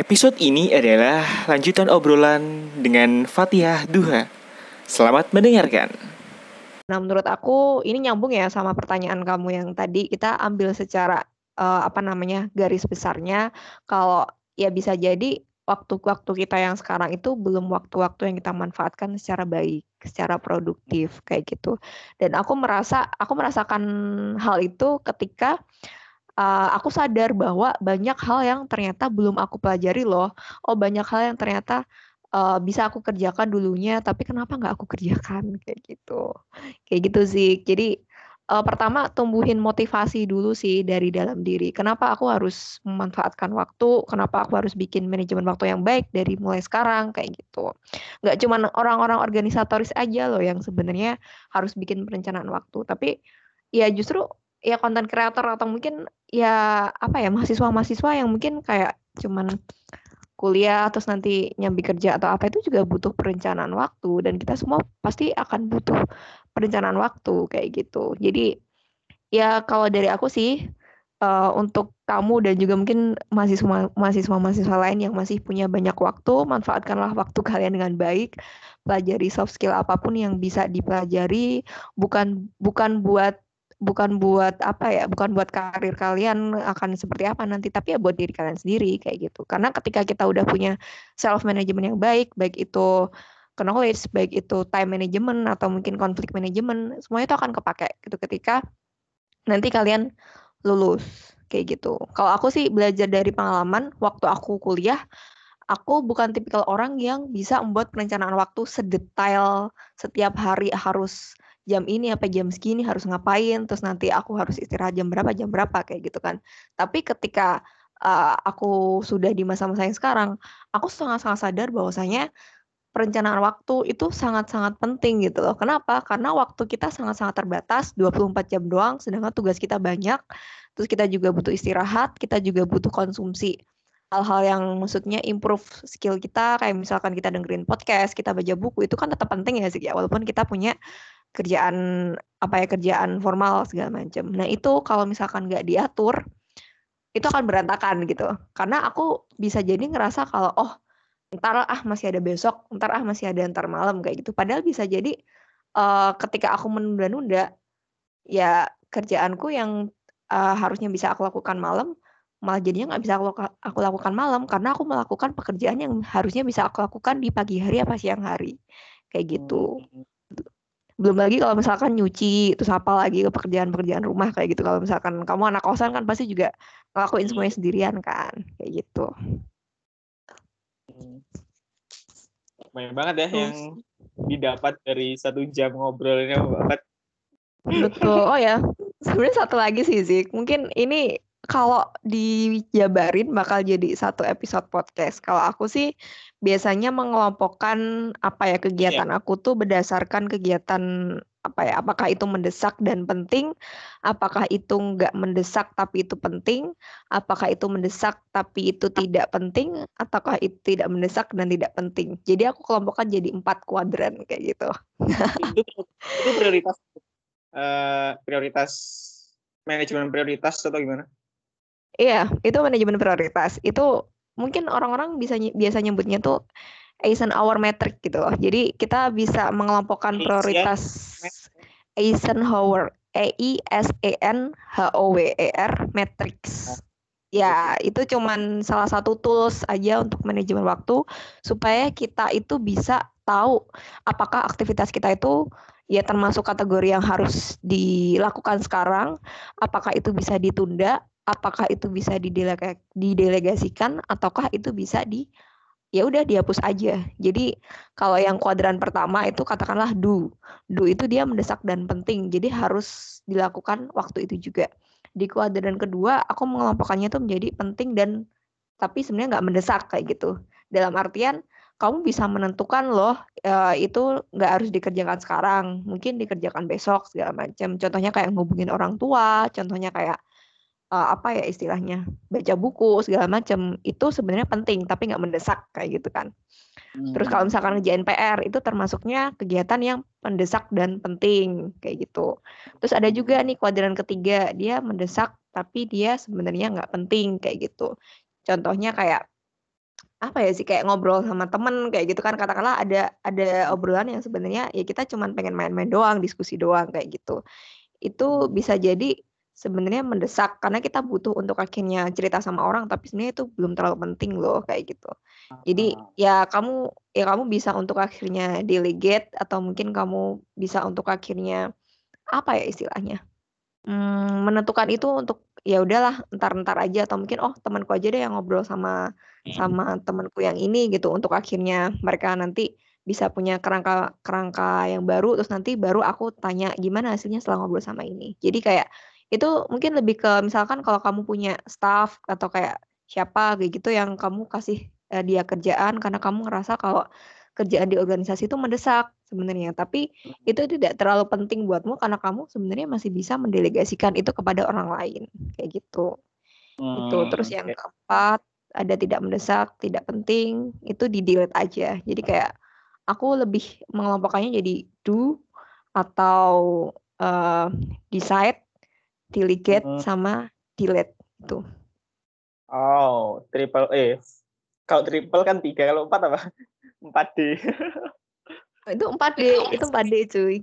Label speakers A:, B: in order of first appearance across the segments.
A: Episode ini adalah lanjutan obrolan dengan Fatihah Duha. Selamat mendengarkan.
B: Nah, menurut aku ini nyambung ya sama pertanyaan kamu yang tadi kita ambil secara uh, apa namanya garis besarnya. Kalau ya bisa jadi waktu-waktu kita yang sekarang itu belum waktu-waktu yang kita manfaatkan secara baik, secara produktif kayak gitu. Dan aku merasa aku merasakan hal itu ketika uh, aku sadar bahwa banyak hal yang ternyata belum aku pelajari loh. Oh, banyak hal yang ternyata uh, bisa aku kerjakan dulunya, tapi kenapa nggak aku kerjakan kayak gitu. Kayak gitu sih. Jadi uh, pertama tumbuhin motivasi dulu sih dari dalam diri. Kenapa aku harus memanfaatkan waktu? Kenapa aku harus bikin manajemen waktu yang baik dari mulai sekarang kayak gitu. Nggak cuma orang-orang organisatoris aja loh yang sebenarnya harus bikin perencanaan waktu, tapi ya justru ya konten kreator atau mungkin ya apa ya mahasiswa-mahasiswa yang mungkin kayak cuman kuliah terus nanti nyambi kerja atau apa itu juga butuh perencanaan waktu dan kita semua pasti akan butuh perencanaan waktu kayak gitu. Jadi ya kalau dari aku sih uh, untuk kamu dan juga mungkin mahasiswa mahasiswa mahasiswa lain yang masih punya banyak waktu, manfaatkanlah waktu kalian dengan baik. Pelajari soft skill apa pun yang bisa dipelajari, bukan bukan buat bukan buat apa ya, bukan buat karir kalian akan seperti apa nanti, tapi ya buat diri kalian sendiri kayak gitu. Karena ketika kita udah punya self management yang baik, baik itu knowledge, baik itu time management atau mungkin konflik management, semuanya itu akan kepake gitu ketika nanti kalian lulus kayak gitu. Kalau aku sih belajar dari pengalaman waktu aku kuliah, aku bukan tipikal orang yang bisa membuat perencanaan waktu sedetail setiap hari harus jam ini apa jam segini harus ngapain terus nanti aku harus istirahat jam berapa jam berapa kayak gitu kan tapi ketika uh, aku sudah di masa-masa yang sekarang aku sangat-sangat sadar bahwasanya perencanaan waktu itu sangat-sangat penting gitu loh. Kenapa? Karena waktu kita sangat-sangat terbatas, 24 jam doang, sedangkan tugas kita banyak. Terus kita juga butuh istirahat, kita juga butuh konsumsi hal-hal yang maksudnya improve skill kita kayak misalkan kita dengerin podcast, kita baca buku itu kan tetap penting ya sih ya walaupun kita punya kerjaan apa ya kerjaan formal segala macam. Nah itu kalau misalkan nggak diatur itu akan berantakan gitu. Karena aku bisa jadi ngerasa kalau oh ntar ah masih ada besok, ntar ah masih ada ntar malam kayak gitu. Padahal bisa jadi uh, ketika aku menunda-nunda ya kerjaanku yang uh, harusnya bisa aku lakukan malam malah jadinya nggak bisa aku, aku lakukan malam karena aku melakukan pekerjaan yang harusnya bisa aku lakukan di pagi hari apa siang hari kayak gitu. Hmm belum lagi kalau misalkan nyuci terus apa lagi ke pekerjaan-pekerjaan rumah kayak gitu kalau misalkan kamu anak kosan kan pasti juga ngelakuin hmm. semuanya sendirian kan kayak gitu
C: hmm. banyak banget ya terus. yang didapat dari satu jam ngobrolnya banget
B: betul oh ya sebenarnya satu lagi sih Zik mungkin ini kalau dijabarin bakal jadi satu episode podcast. Kalau aku sih biasanya mengelompokkan apa ya kegiatan yeah. aku tuh berdasarkan kegiatan apa ya apakah itu mendesak dan penting apakah itu nggak mendesak tapi itu penting apakah itu mendesak tapi itu tidak penting ataukah itu tidak mendesak dan tidak penting jadi aku kelompokkan jadi empat kuadran kayak gitu
C: itu, itu prioritas uh, prioritas manajemen prioritas atau gimana
B: Iya, itu manajemen prioritas. Itu mungkin orang-orang bisa biasa nyebutnya tuh Eisenhower metric gitu loh. Jadi kita bisa mengelompokkan prioritas Eisenhower E I S E N H O W E R matrix. Ya, itu cuman salah satu tools aja untuk manajemen waktu supaya kita itu bisa tahu apakah aktivitas kita itu ya termasuk kategori yang harus dilakukan sekarang, apakah itu bisa ditunda apakah itu bisa didelegasikan ataukah itu bisa di ya udah dihapus aja. Jadi kalau yang kuadran pertama itu katakanlah do. Do itu dia mendesak dan penting. Jadi harus dilakukan waktu itu juga. Di kuadran kedua aku mengelompokkannya itu menjadi penting dan tapi sebenarnya nggak mendesak kayak gitu. Dalam artian kamu bisa menentukan loh uh, itu nggak harus dikerjakan sekarang, mungkin dikerjakan besok segala macam. Contohnya kayak ngubungin orang tua, contohnya kayak uh, apa ya istilahnya baca buku segala macam itu sebenarnya penting tapi nggak mendesak kayak gitu kan. Hmm. Terus kalau misalkan ngerjain PR itu termasuknya kegiatan yang mendesak dan penting kayak gitu. Terus ada juga nih kuadran ketiga dia mendesak tapi dia sebenarnya nggak penting kayak gitu. Contohnya kayak apa ya sih kayak ngobrol sama temen kayak gitu kan katakanlah ada ada obrolan yang sebenarnya ya kita cuma pengen main-main doang diskusi doang kayak gitu itu bisa jadi sebenarnya mendesak karena kita butuh untuk akhirnya cerita sama orang tapi sebenarnya itu belum terlalu penting loh kayak gitu. Jadi ya kamu ya kamu bisa untuk akhirnya delegate atau mungkin kamu bisa untuk akhirnya apa ya istilahnya hmm, menentukan itu untuk ya udahlah ntar-ntar aja atau mungkin oh temanku aja deh yang ngobrol sama hmm. sama temanku yang ini gitu untuk akhirnya mereka nanti bisa punya kerangka kerangka yang baru terus nanti baru aku tanya gimana hasilnya setelah ngobrol sama ini. Jadi kayak itu mungkin lebih ke misalkan kalau kamu punya staff atau kayak siapa kayak gitu yang kamu kasih uh, dia kerjaan karena kamu ngerasa kalau kerjaan di organisasi itu mendesak sebenarnya, tapi hmm. itu tidak terlalu penting buatmu karena kamu sebenarnya masih bisa mendelegasikan itu kepada orang lain, kayak gitu. Hmm, itu. Terus yang keempat, ada tidak mendesak, tidak penting, itu di-delete aja. Jadi kayak aku lebih mengelompokkannya jadi do atau uh, decide, delegate hmm. sama delete itu.
C: Oh, triple E. Kalau triple kan tiga, kalau empat apa? 4D.
B: itu 4D, itu 4D cuy.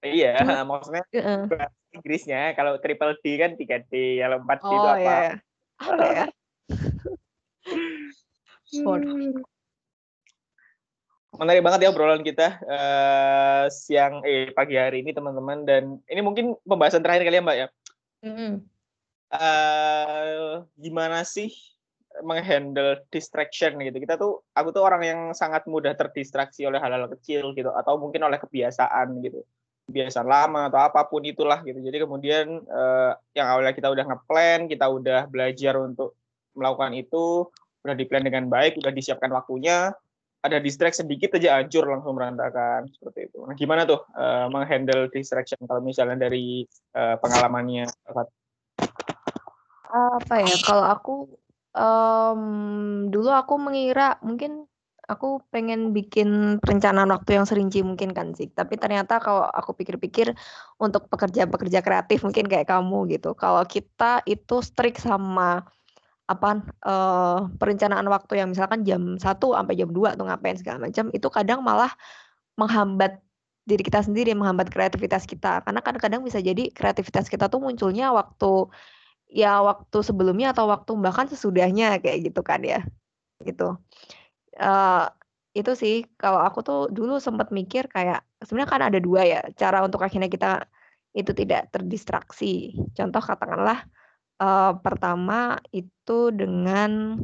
C: Iya, Cuma, maksudnya uh. Inggrisnya kalau triple D kan 3D, kalau 4D oh, itu apa? Iya. iya. Apa ya? Menarik banget ya obrolan kita uh, siang eh pagi hari ini teman-teman dan ini mungkin pembahasan terakhir kali ya Mbak ya. Mm -hmm. uh, gimana sih menghandle distraction gitu. Kita tuh aku tuh orang yang sangat mudah terdistraksi oleh hal-hal kecil gitu atau mungkin oleh kebiasaan gitu. Kebiasaan lama atau apa pun itulah gitu. Jadi kemudian eh, yang awalnya kita udah ngeplan, kita udah belajar untuk melakukan itu, udah diplan dengan baik, udah disiapkan waktunya, ada distract sedikit aja hancur langsung berantakan seperti itu. Nah, gimana tuh uh, menghandle distraction kalau misalnya dari uh, pengalamannya?
B: Apa ya? Kalau aku Um, dulu aku mengira mungkin aku pengen bikin perencanaan waktu yang serinci mungkin kan sih, tapi ternyata kalau aku pikir-pikir untuk pekerja-pekerja kreatif mungkin kayak kamu gitu, kalau kita itu strict sama apa uh, perencanaan waktu yang misalkan jam 1 sampai jam 2 tuh ngapain segala macam, itu kadang malah menghambat diri kita sendiri, menghambat kreativitas kita. Karena kadang-kadang bisa jadi kreativitas kita tuh munculnya waktu ya waktu sebelumnya atau waktu bahkan sesudahnya kayak gitu kan ya gitu uh, itu sih kalau aku tuh dulu sempat mikir kayak sebenarnya kan ada dua ya cara untuk akhirnya kita itu tidak terdistraksi contoh katakanlah uh, pertama itu dengan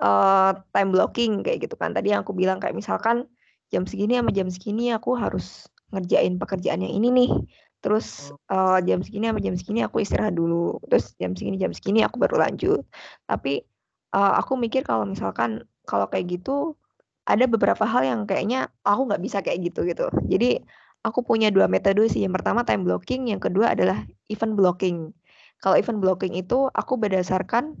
B: uh, time blocking kayak gitu kan. Tadi yang aku bilang kayak misalkan jam segini sama jam segini aku harus ngerjain pekerjaan yang ini nih. Terus uh, jam segini sama jam segini aku istirahat dulu. Terus jam segini jam segini aku baru lanjut. Tapi uh, aku mikir kalau misalkan kalau kayak gitu ada beberapa hal yang kayaknya aku nggak bisa kayak gitu gitu. Jadi aku punya dua metode sih. Yang pertama time blocking yang kedua adalah event blocking kalau event blocking itu aku berdasarkan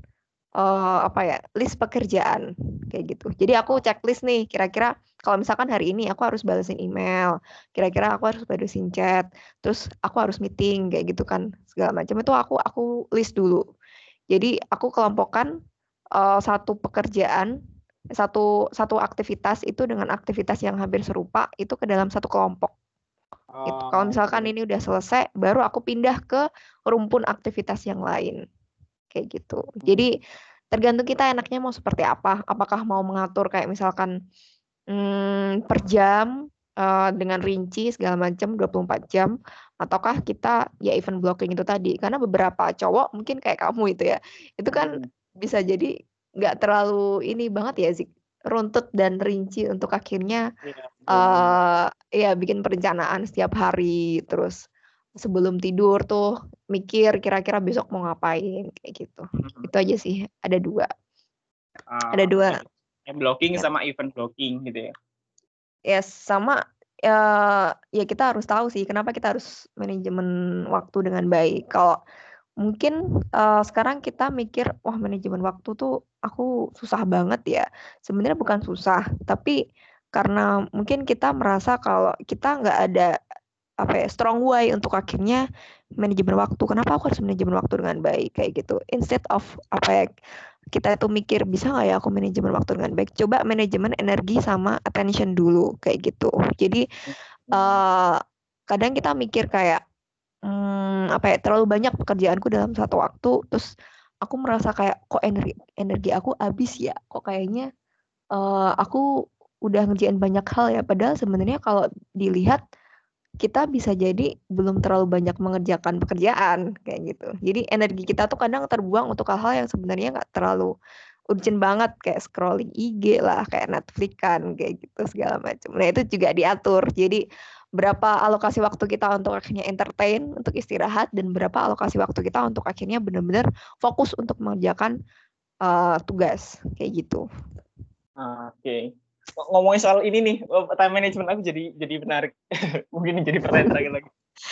B: uh, apa ya list pekerjaan kayak gitu. Jadi aku checklist nih kira-kira kalau misalkan hari ini aku harus balesin email, kira-kira aku harus balesin chat, terus aku harus meeting kayak gitu kan segala macam itu aku aku list dulu. Jadi aku kelompokkan uh, satu pekerjaan satu satu aktivitas itu dengan aktivitas yang hampir serupa itu ke dalam satu kelompok. Oh, gitu. Kalau misalkan ini udah selesai, baru aku pindah ke rumpun aktivitas yang lain kayak gitu. Hmm. Jadi tergantung kita enaknya mau seperti apa. Apakah mau mengatur kayak misalkan hmm, per jam uh, dengan rinci segala macam 24 jam ataukah kita ya event blocking itu tadi. Karena beberapa cowok mungkin kayak kamu itu ya. Itu kan hmm. bisa jadi nggak terlalu ini banget ya sih runtut dan rinci untuk akhirnya ya, uh, ya bikin perencanaan setiap hari terus sebelum tidur tuh mikir kira-kira besok mau ngapain kayak gitu. Hmm. Itu aja sih. Ada dua. Uh, ada dua.
C: Yang blocking ya. sama event blocking gitu ya.
B: Yes, sama ya, ya kita harus tahu sih kenapa kita harus manajemen waktu dengan baik. Kalau mungkin uh, sekarang kita mikir wah manajemen waktu tuh aku susah banget ya. Sebenarnya bukan susah, tapi karena mungkin kita merasa kalau kita nggak ada apa ya strong way untuk akhirnya manajemen waktu kenapa aku harus manajemen waktu dengan baik? Kayak gitu. Instead of apa ya kita itu mikir bisa nggak ya aku manajemen waktu dengan baik? Coba manajemen energi sama attention dulu kayak gitu. Jadi uh, kadang kita mikir kayak apa ya terlalu banyak pekerjaanku dalam satu waktu terus aku merasa kayak kok energi energi aku habis ya kok kayaknya uh, aku udah ngerjain banyak hal ya padahal sebenarnya kalau dilihat kita bisa jadi belum terlalu banyak mengerjakan pekerjaan kayak gitu. Jadi energi kita tuh kadang terbuang untuk hal-hal yang sebenarnya nggak terlalu urgent banget kayak scrolling IG lah, kayak Netflix kan, kayak gitu segala macam. Nah itu juga diatur. Jadi berapa alokasi waktu kita untuk akhirnya entertain, untuk istirahat, dan berapa alokasi waktu kita untuk akhirnya benar-benar fokus untuk mengerjakan uh, tugas kayak gitu.
C: Oke. Okay ngomongin soal ini nih oh, time management aku jadi jadi menarik mungkin jadi pertanyaan terakhir lagi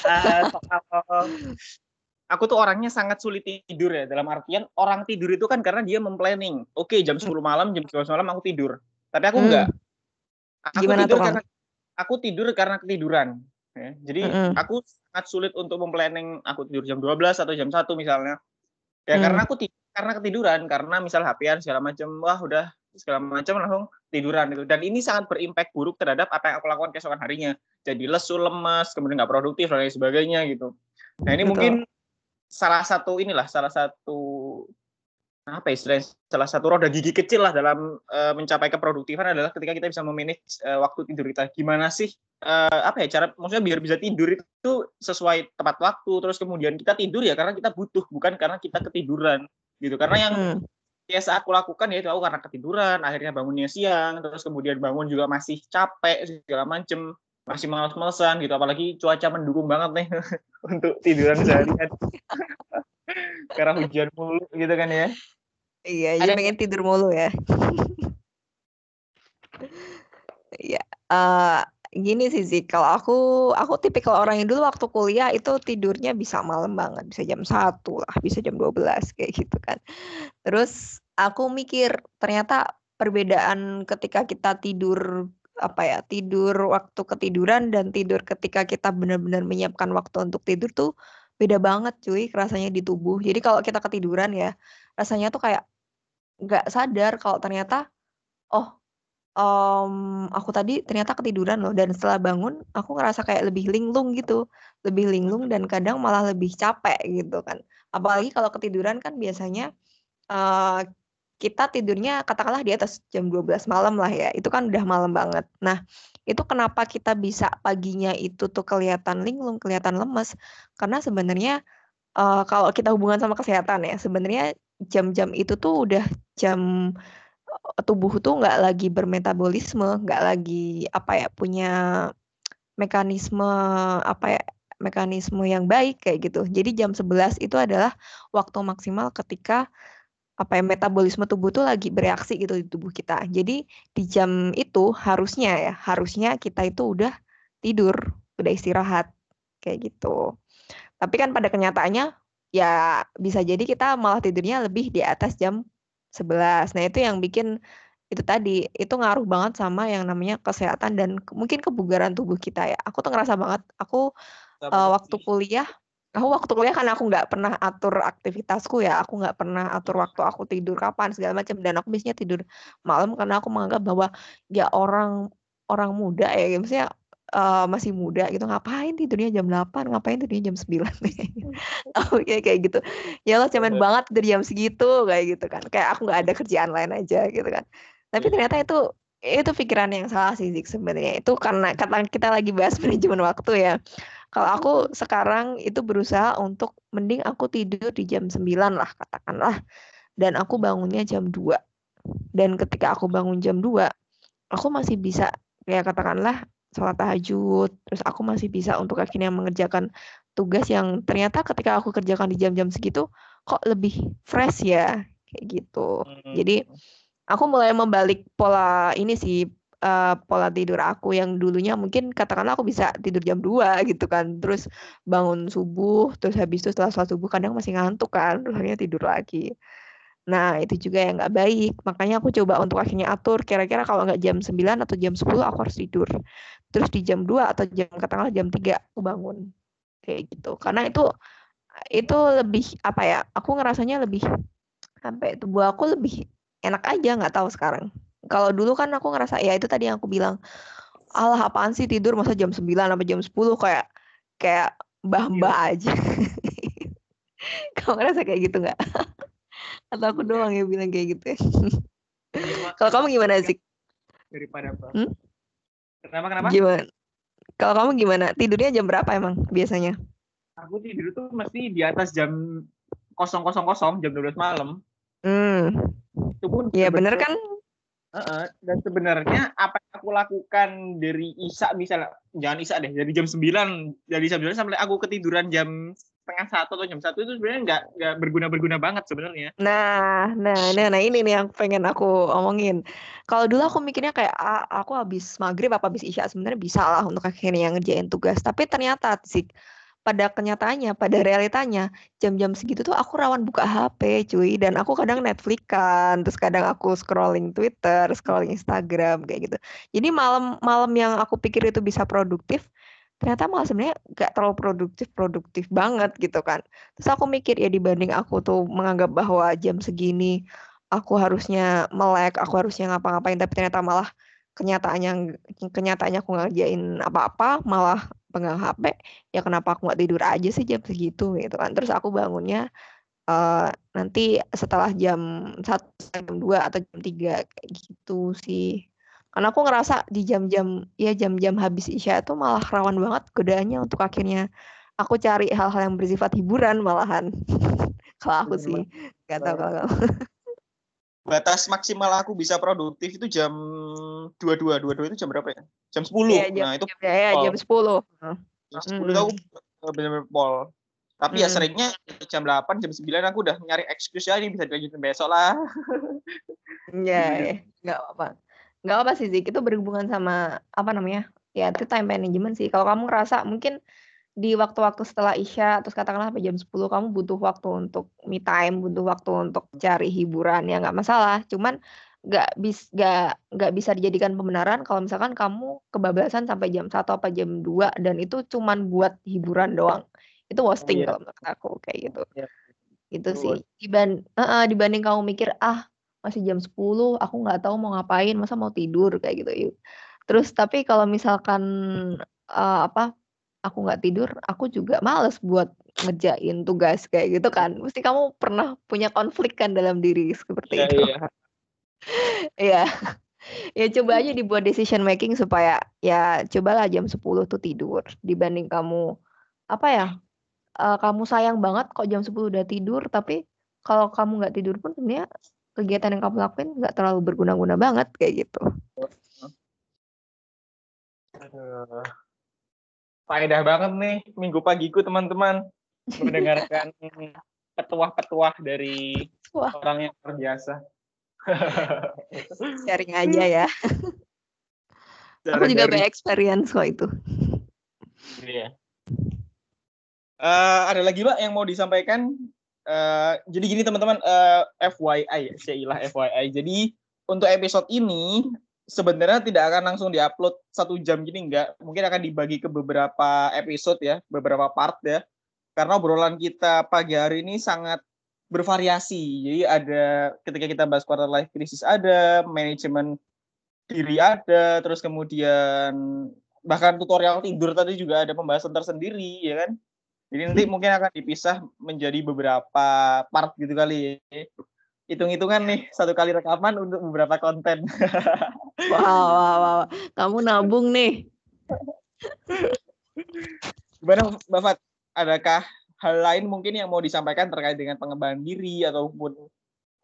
C: uh, soal aku tuh orangnya sangat sulit tidur ya dalam artian orang tidur itu kan karena dia memplanning oke okay, jam 10 malam jam 12 malam aku tidur tapi aku hmm. enggak aku Gimana tidur tuh, karena aku tidur karena ketiduran ya. jadi hmm. aku sangat sulit untuk memplanning aku tidur jam 12 atau jam 1 misalnya ya hmm. karena aku tidur karena ketiduran karena misal hp segala macam wah udah segala macam langsung tiduran itu dan ini sangat berimpact buruk terhadap apa yang aku lakukan keesokan harinya jadi lesu lemas kemudian nggak produktif dan lain sebagainya gitu nah ini Betul. mungkin salah satu inilah salah satu apa istilahnya salah satu roda gigi kecil lah dalam uh, mencapai keproduktifan adalah ketika kita bisa memanage uh, waktu tidur kita. Gimana sih uh, apa ya cara maksudnya biar bisa tidur itu sesuai tepat waktu terus kemudian kita tidur ya karena kita butuh bukan karena kita ketiduran gitu. Karena yang hmm. biasa aku lakukan ya itu aku karena ketiduran akhirnya bangunnya siang terus kemudian bangun juga masih capek segala macem masih males-malesan gitu. Apalagi cuaca mendukung banget nih untuk tiduran seharian. Karena hujan mulu gitu kan ya
B: iya jadi pengen tidur mulu ya. Iya, uh, gini sih sih kalau aku aku tipikal orang yang dulu waktu kuliah itu tidurnya bisa malam banget, bisa jam satu lah, bisa jam 12 kayak gitu kan. Terus aku mikir ternyata perbedaan ketika kita tidur apa ya tidur waktu ketiduran dan tidur ketika kita benar-benar menyiapkan waktu untuk tidur tuh beda banget cuy rasanya di tubuh. Jadi kalau kita ketiduran ya rasanya tuh kayak nggak sadar kalau ternyata oh um, aku tadi ternyata ketiduran loh dan setelah bangun aku ngerasa kayak lebih linglung gitu lebih linglung dan kadang malah lebih capek gitu kan apalagi kalau ketiduran kan biasanya uh, kita tidurnya katakanlah di atas jam 12 malam lah ya, itu kan udah malam banget. Nah, itu kenapa kita bisa paginya itu tuh kelihatan linglung, kelihatan lemes, karena sebenarnya uh, kalau kita hubungan sama kesehatan ya, sebenarnya jam-jam itu tuh udah jam uh, tubuh tuh nggak lagi bermetabolisme, nggak lagi apa ya punya mekanisme apa ya mekanisme yang baik kayak gitu. Jadi jam 11 itu adalah waktu maksimal ketika apa ya metabolisme tubuh tuh lagi bereaksi gitu di tubuh kita. Jadi di jam itu harusnya ya, harusnya kita itu udah tidur, udah istirahat kayak gitu. Tapi kan pada kenyataannya ya bisa jadi kita malah tidurnya lebih di atas jam 11. Nah, itu yang bikin itu tadi itu ngaruh banget sama yang namanya kesehatan dan mungkin kebugaran tubuh kita ya. Aku tuh ngerasa banget aku uh, waktu kuliah Aku waktu kuliah kan aku nggak pernah atur aktivitasku ya, aku nggak pernah atur waktu aku tidur kapan segala macam dan aku biasanya tidur malam karena aku menganggap bahwa ya orang orang muda ya, maksudnya uh, masih muda gitu ngapain tidurnya jam 8 ngapain tidurnya jam 9 oh ya kayak gitu. Ya Allah cemen banget tidur jam segitu kayak gitu kan. Kayak aku nggak ada kerjaan lain aja gitu kan. Tapi iya. ternyata itu itu pikiran yang salah sih sebenarnya. Itu karena kata kita lagi bahas manajemen waktu ya. Kalau aku sekarang itu berusaha untuk mending aku tidur di jam 9 lah katakanlah. Dan aku bangunnya jam 2. Dan ketika aku bangun jam 2, aku masih bisa kayak katakanlah sholat tahajud, terus aku masih bisa untuk akhirnya mengerjakan tugas yang ternyata ketika aku kerjakan di jam-jam segitu kok lebih fresh ya kayak gitu. Hmm. Jadi aku mulai membalik pola ini sih uh, pola tidur aku yang dulunya mungkin katakanlah aku bisa tidur jam 2 gitu kan. Terus bangun subuh, terus habis itu setelah sholat subuh kadang masih ngantuk kan, terus akhirnya tidur lagi. Nah, itu juga yang nggak baik. Makanya aku coba untuk akhirnya atur kira-kira kalau nggak jam 9 atau jam 10 aku harus tidur. Terus di jam 2 atau jam katakanlah jam 3 aku bangun. Kayak gitu. Karena itu itu lebih apa ya? Aku ngerasanya lebih sampai tubuh aku lebih enak aja nggak tahu sekarang kalau dulu kan aku ngerasa ya itu tadi yang aku bilang Allah apaan sih tidur masa jam 9 sampai jam 10 kayak kayak mbah-mbah iya. aja kamu ngerasa kayak gitu nggak atau aku doang yang bilang kayak gitu ya? Kalau kamu gimana sih?
C: Daripada apa? Hmm? kenapa kenapa?
B: Gimana? Kalau kamu gimana? Tidurnya jam berapa emang biasanya?
C: Aku tidur tuh mesti di atas jam kosong kosong kosong jam 12 malam.
B: Hmm. Itu pun ya bener kan?
C: Uh, dan sebenarnya apa yang aku lakukan dari Isa misalnya jangan Isa deh dari jam 9 dari jam 9 sampai aku ketiduran jam setengah satu atau jam satu itu sebenarnya nggak nggak berguna berguna banget sebenarnya.
B: Nah, nah, nah, nah ini nih yang pengen aku omongin. Kalau dulu aku mikirnya kayak ah, aku habis maghrib apa habis isya sebenarnya bisa lah untuk akhirnya ngerjain tugas. Tapi ternyata sih pada kenyataannya, pada realitanya, jam-jam segitu tuh aku rawan buka HP, cuy. Dan aku kadang Netflix kan, terus kadang aku scrolling Twitter, scrolling Instagram, kayak gitu. Jadi malam-malam yang aku pikir itu bisa produktif, ternyata malah sebenarnya gak terlalu produktif-produktif banget gitu kan. Terus aku mikir ya dibanding aku tuh menganggap bahwa jam segini aku harusnya melek, aku harusnya ngapa-ngapain, tapi ternyata malah kenyataannya kenyataannya aku ngerjain apa-apa malah pegang HP ya kenapa aku nggak tidur aja sih jam segitu gitu kan terus aku bangunnya uh, nanti setelah jam satu jam dua atau jam tiga kayak gitu sih karena aku ngerasa di jam-jam ya jam-jam habis isya itu malah rawan banget godaannya untuk akhirnya aku cari hal-hal yang bersifat hiburan malahan kalau aku sih nggak tahu kalau
C: batas maksimal aku bisa produktif itu jam dua dua dua dua itu jam berapa ya? Jam sepuluh.
B: Jam, nah itu ya, ya, jam sepuluh.
C: Jam sepuluh hmm. aku benar-benar pol. Tapi ya hmm. ya seringnya jam delapan jam sembilan aku udah nyari excuse ya ini bisa dilanjutin besok lah.
B: Iya, ya. nggak apa-apa. Nggak apa sih, Zik. Itu berhubungan sama apa namanya? Ya, itu time management sih. Kalau kamu ngerasa mungkin di waktu-waktu setelah Isya terus katakanlah sampai jam 10 kamu butuh waktu untuk me time, butuh waktu untuk cari hiburan ya nggak masalah. Cuman nggak bis nggak nggak bisa dijadikan pembenaran kalau misalkan kamu kebablasan sampai jam satu apa jam 2 dan itu cuman buat hiburan doang. Itu wasting oh, iya. kalau menurut aku kayak gitu. Iya. Itu sih. Diban uh, uh, dibanding kamu mikir ah masih jam 10 aku nggak tahu mau ngapain masa mau tidur kayak gitu yuk. Terus tapi kalau misalkan uh, apa aku nggak tidur, aku juga males buat ngerjain tugas kayak gitu kan. Mesti kamu pernah punya konflik kan dalam diri seperti yeah, itu. Iya. Iya. ya coba aja dibuat decision making supaya ya cobalah jam 10 tuh tidur dibanding kamu apa ya? Uh, kamu sayang banget kok jam 10 udah tidur tapi kalau kamu nggak tidur pun sebenarnya kegiatan yang kamu lakuin nggak terlalu berguna-guna banget kayak gitu.
C: Aduh faedah banget nih minggu pagiku teman-teman mendengarkan petuah-petuah dari Wah. orang yang terbiasa.
B: Sharing aja ya. Aku juga banyak experience kok itu.
C: Iya. Uh, ada lagi mbak yang mau disampaikan? Uh, jadi gini teman-teman, uh, FYI, saya FYI. Jadi untuk episode ini sebenarnya tidak akan langsung diupload satu jam gini enggak. Mungkin akan dibagi ke beberapa episode ya beberapa part ya. Karena obrolan kita pagi hari ini sangat bervariasi. Jadi ada ketika kita bahas quarter life crisis ada manajemen diri ada terus kemudian bahkan tutorial tidur tadi juga ada pembahasan tersendiri ya kan jadi nanti mungkin akan dipisah menjadi beberapa part gitu kali ya hitung-hitungan nih satu kali rekaman untuk beberapa konten.
B: wow, wow, wow. Kamu nabung nih.
C: Gimana Mbak Fat? Adakah hal lain mungkin yang mau disampaikan terkait dengan pengembangan diri ataupun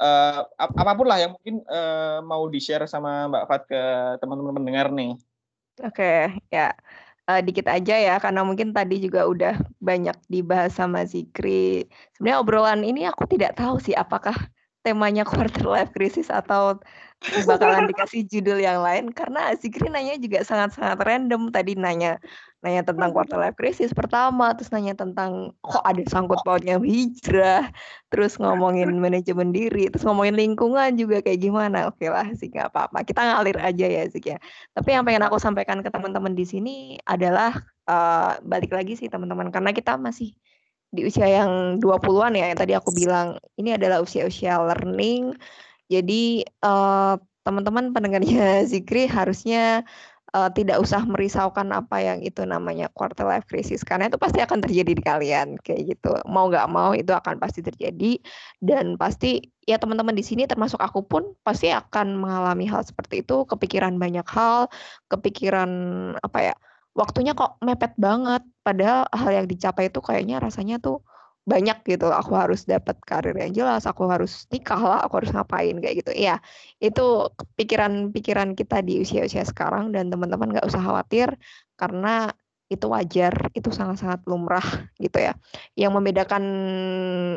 C: uh, ap apa pun lah yang mungkin uh, mau di-share sama Mbak Fat ke teman-teman mendengar nih.
B: Oke, okay, ya. Uh, dikit aja ya karena mungkin tadi juga udah banyak dibahas sama Zikri. Sebenarnya obrolan ini aku tidak tahu sih apakah temanya quarter life crisis atau bakalan dikasih judul yang lain karena Zikri nanya juga sangat-sangat random. Tadi nanya nanya tentang quarter life crisis pertama terus nanya tentang kok ada sangkut pautnya hijrah terus ngomongin manajemen diri terus ngomongin lingkungan juga kayak gimana. Oke lah sih nggak apa-apa. Kita ngalir aja ya sih ya. Tapi yang pengen aku sampaikan ke teman-teman di sini adalah uh, balik lagi sih teman-teman karena kita masih di usia yang 20-an ya yang tadi aku bilang ini adalah usia-usia learning. Jadi uh, teman-teman pendengarnya Zikri harusnya uh, tidak usah merisaukan apa yang itu namanya quarter life crisis karena itu pasti akan terjadi di kalian kayak gitu. Mau nggak mau itu akan pasti terjadi dan pasti ya teman-teman di sini termasuk aku pun pasti akan mengalami hal seperti itu kepikiran banyak hal kepikiran apa ya waktunya kok mepet banget. Padahal hal yang dicapai itu kayaknya rasanya tuh banyak gitu aku harus dapat karir yang jelas aku harus nikah lah aku harus ngapain kayak gitu. Ya itu pikiran-pikiran kita di usia-usia sekarang dan teman-teman nggak usah khawatir karena itu wajar itu sangat-sangat lumrah gitu ya. Yang membedakan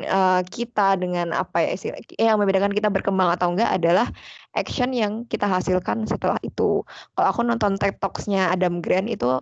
B: uh, kita dengan apa ya istilah eh, yang membedakan kita berkembang atau enggak adalah action yang kita hasilkan setelah itu. Kalau aku nonton TED Talks-nya Adam Grant itu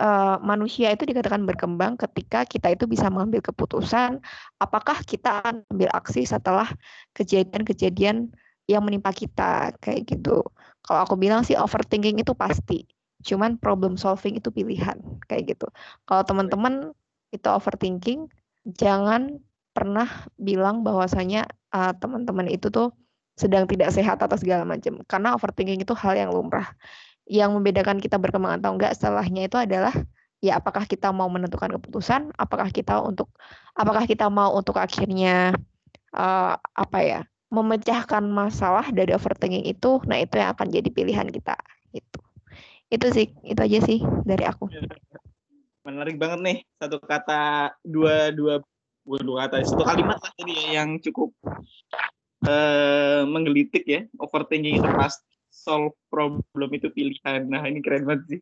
B: uh, manusia itu dikatakan berkembang ketika kita itu bisa mengambil keputusan apakah kita akan ambil aksi setelah kejadian-kejadian yang menimpa kita kayak gitu. Kalau aku bilang sih overthinking itu pasti, cuman problem solving itu pilihan kayak gitu. Kalau teman-teman itu overthinking, jangan pernah bilang bahwasanya uh, teman-teman itu tuh sedang tidak sehat atau segala macam karena overthinking itu hal yang lumrah yang membedakan kita berkembang atau enggak setelahnya itu adalah ya apakah kita mau menentukan keputusan, apakah kita untuk apakah kita mau untuk akhirnya uh, apa ya memecahkan masalah dari overthinking itu, nah itu yang akan jadi pilihan kita itu. Itu sih, itu aja sih dari aku.
C: Menarik banget nih satu kata dua dua dua kata satu kalimat tadi ya yang cukup uh, menggelitik ya overthinking itu pasti solve problem itu pilihan. Nah, ini keren banget sih.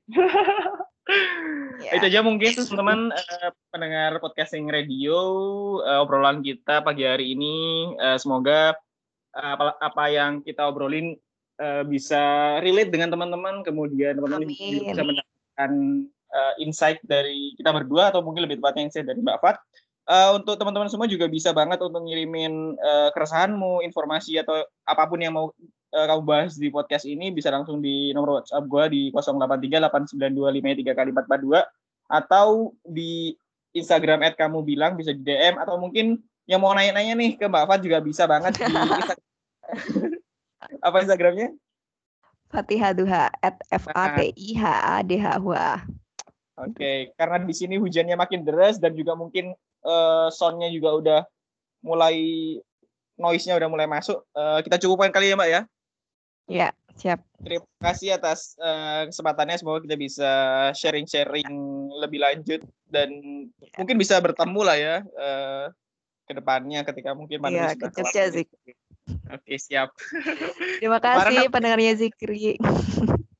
C: yeah. Itu aja mungkin teman-teman uh, pendengar podcasting radio uh, obrolan kita pagi hari ini uh, semoga uh, apa, apa yang kita obrolin uh, bisa relate dengan teman-teman kemudian teman-teman bisa mendapatkan uh, insight dari kita berdua atau mungkin lebih tepatnya insight dari Mbak Fat. Uh, untuk teman-teman semua juga bisa banget untuk ngirimin uh, keresahanmu, informasi atau apa pun yang mau uh, kamu bahas di podcast ini bisa langsung di nomor WhatsApp gue di 08389253 kali 442 atau di Instagram at kamu bilang bisa di DM atau mungkin yang mau nanya-nanya nih ke Mbak Fat juga bisa banget di Instagram. apa Instagramnya?
B: Fatihah Duha at F A T I H A D H U A.
C: Oke, okay. karena di sini hujannya makin deras dan juga mungkin uh, soundnya juga udah mulai noise-nya udah mulai masuk. Uh, kita cukupkan kali ya Mbak ya.
B: Ya, siap.
C: Terima kasih atas uh, kesempatannya. Semoga kita bisa sharing-sharing lebih lanjut dan ya. mungkin bisa bertemu lah ya uh, ke depannya ketika mungkin
B: Iya, kecil sih.
C: Oke, siap.
B: Terima kasih pendengarnya Zikri.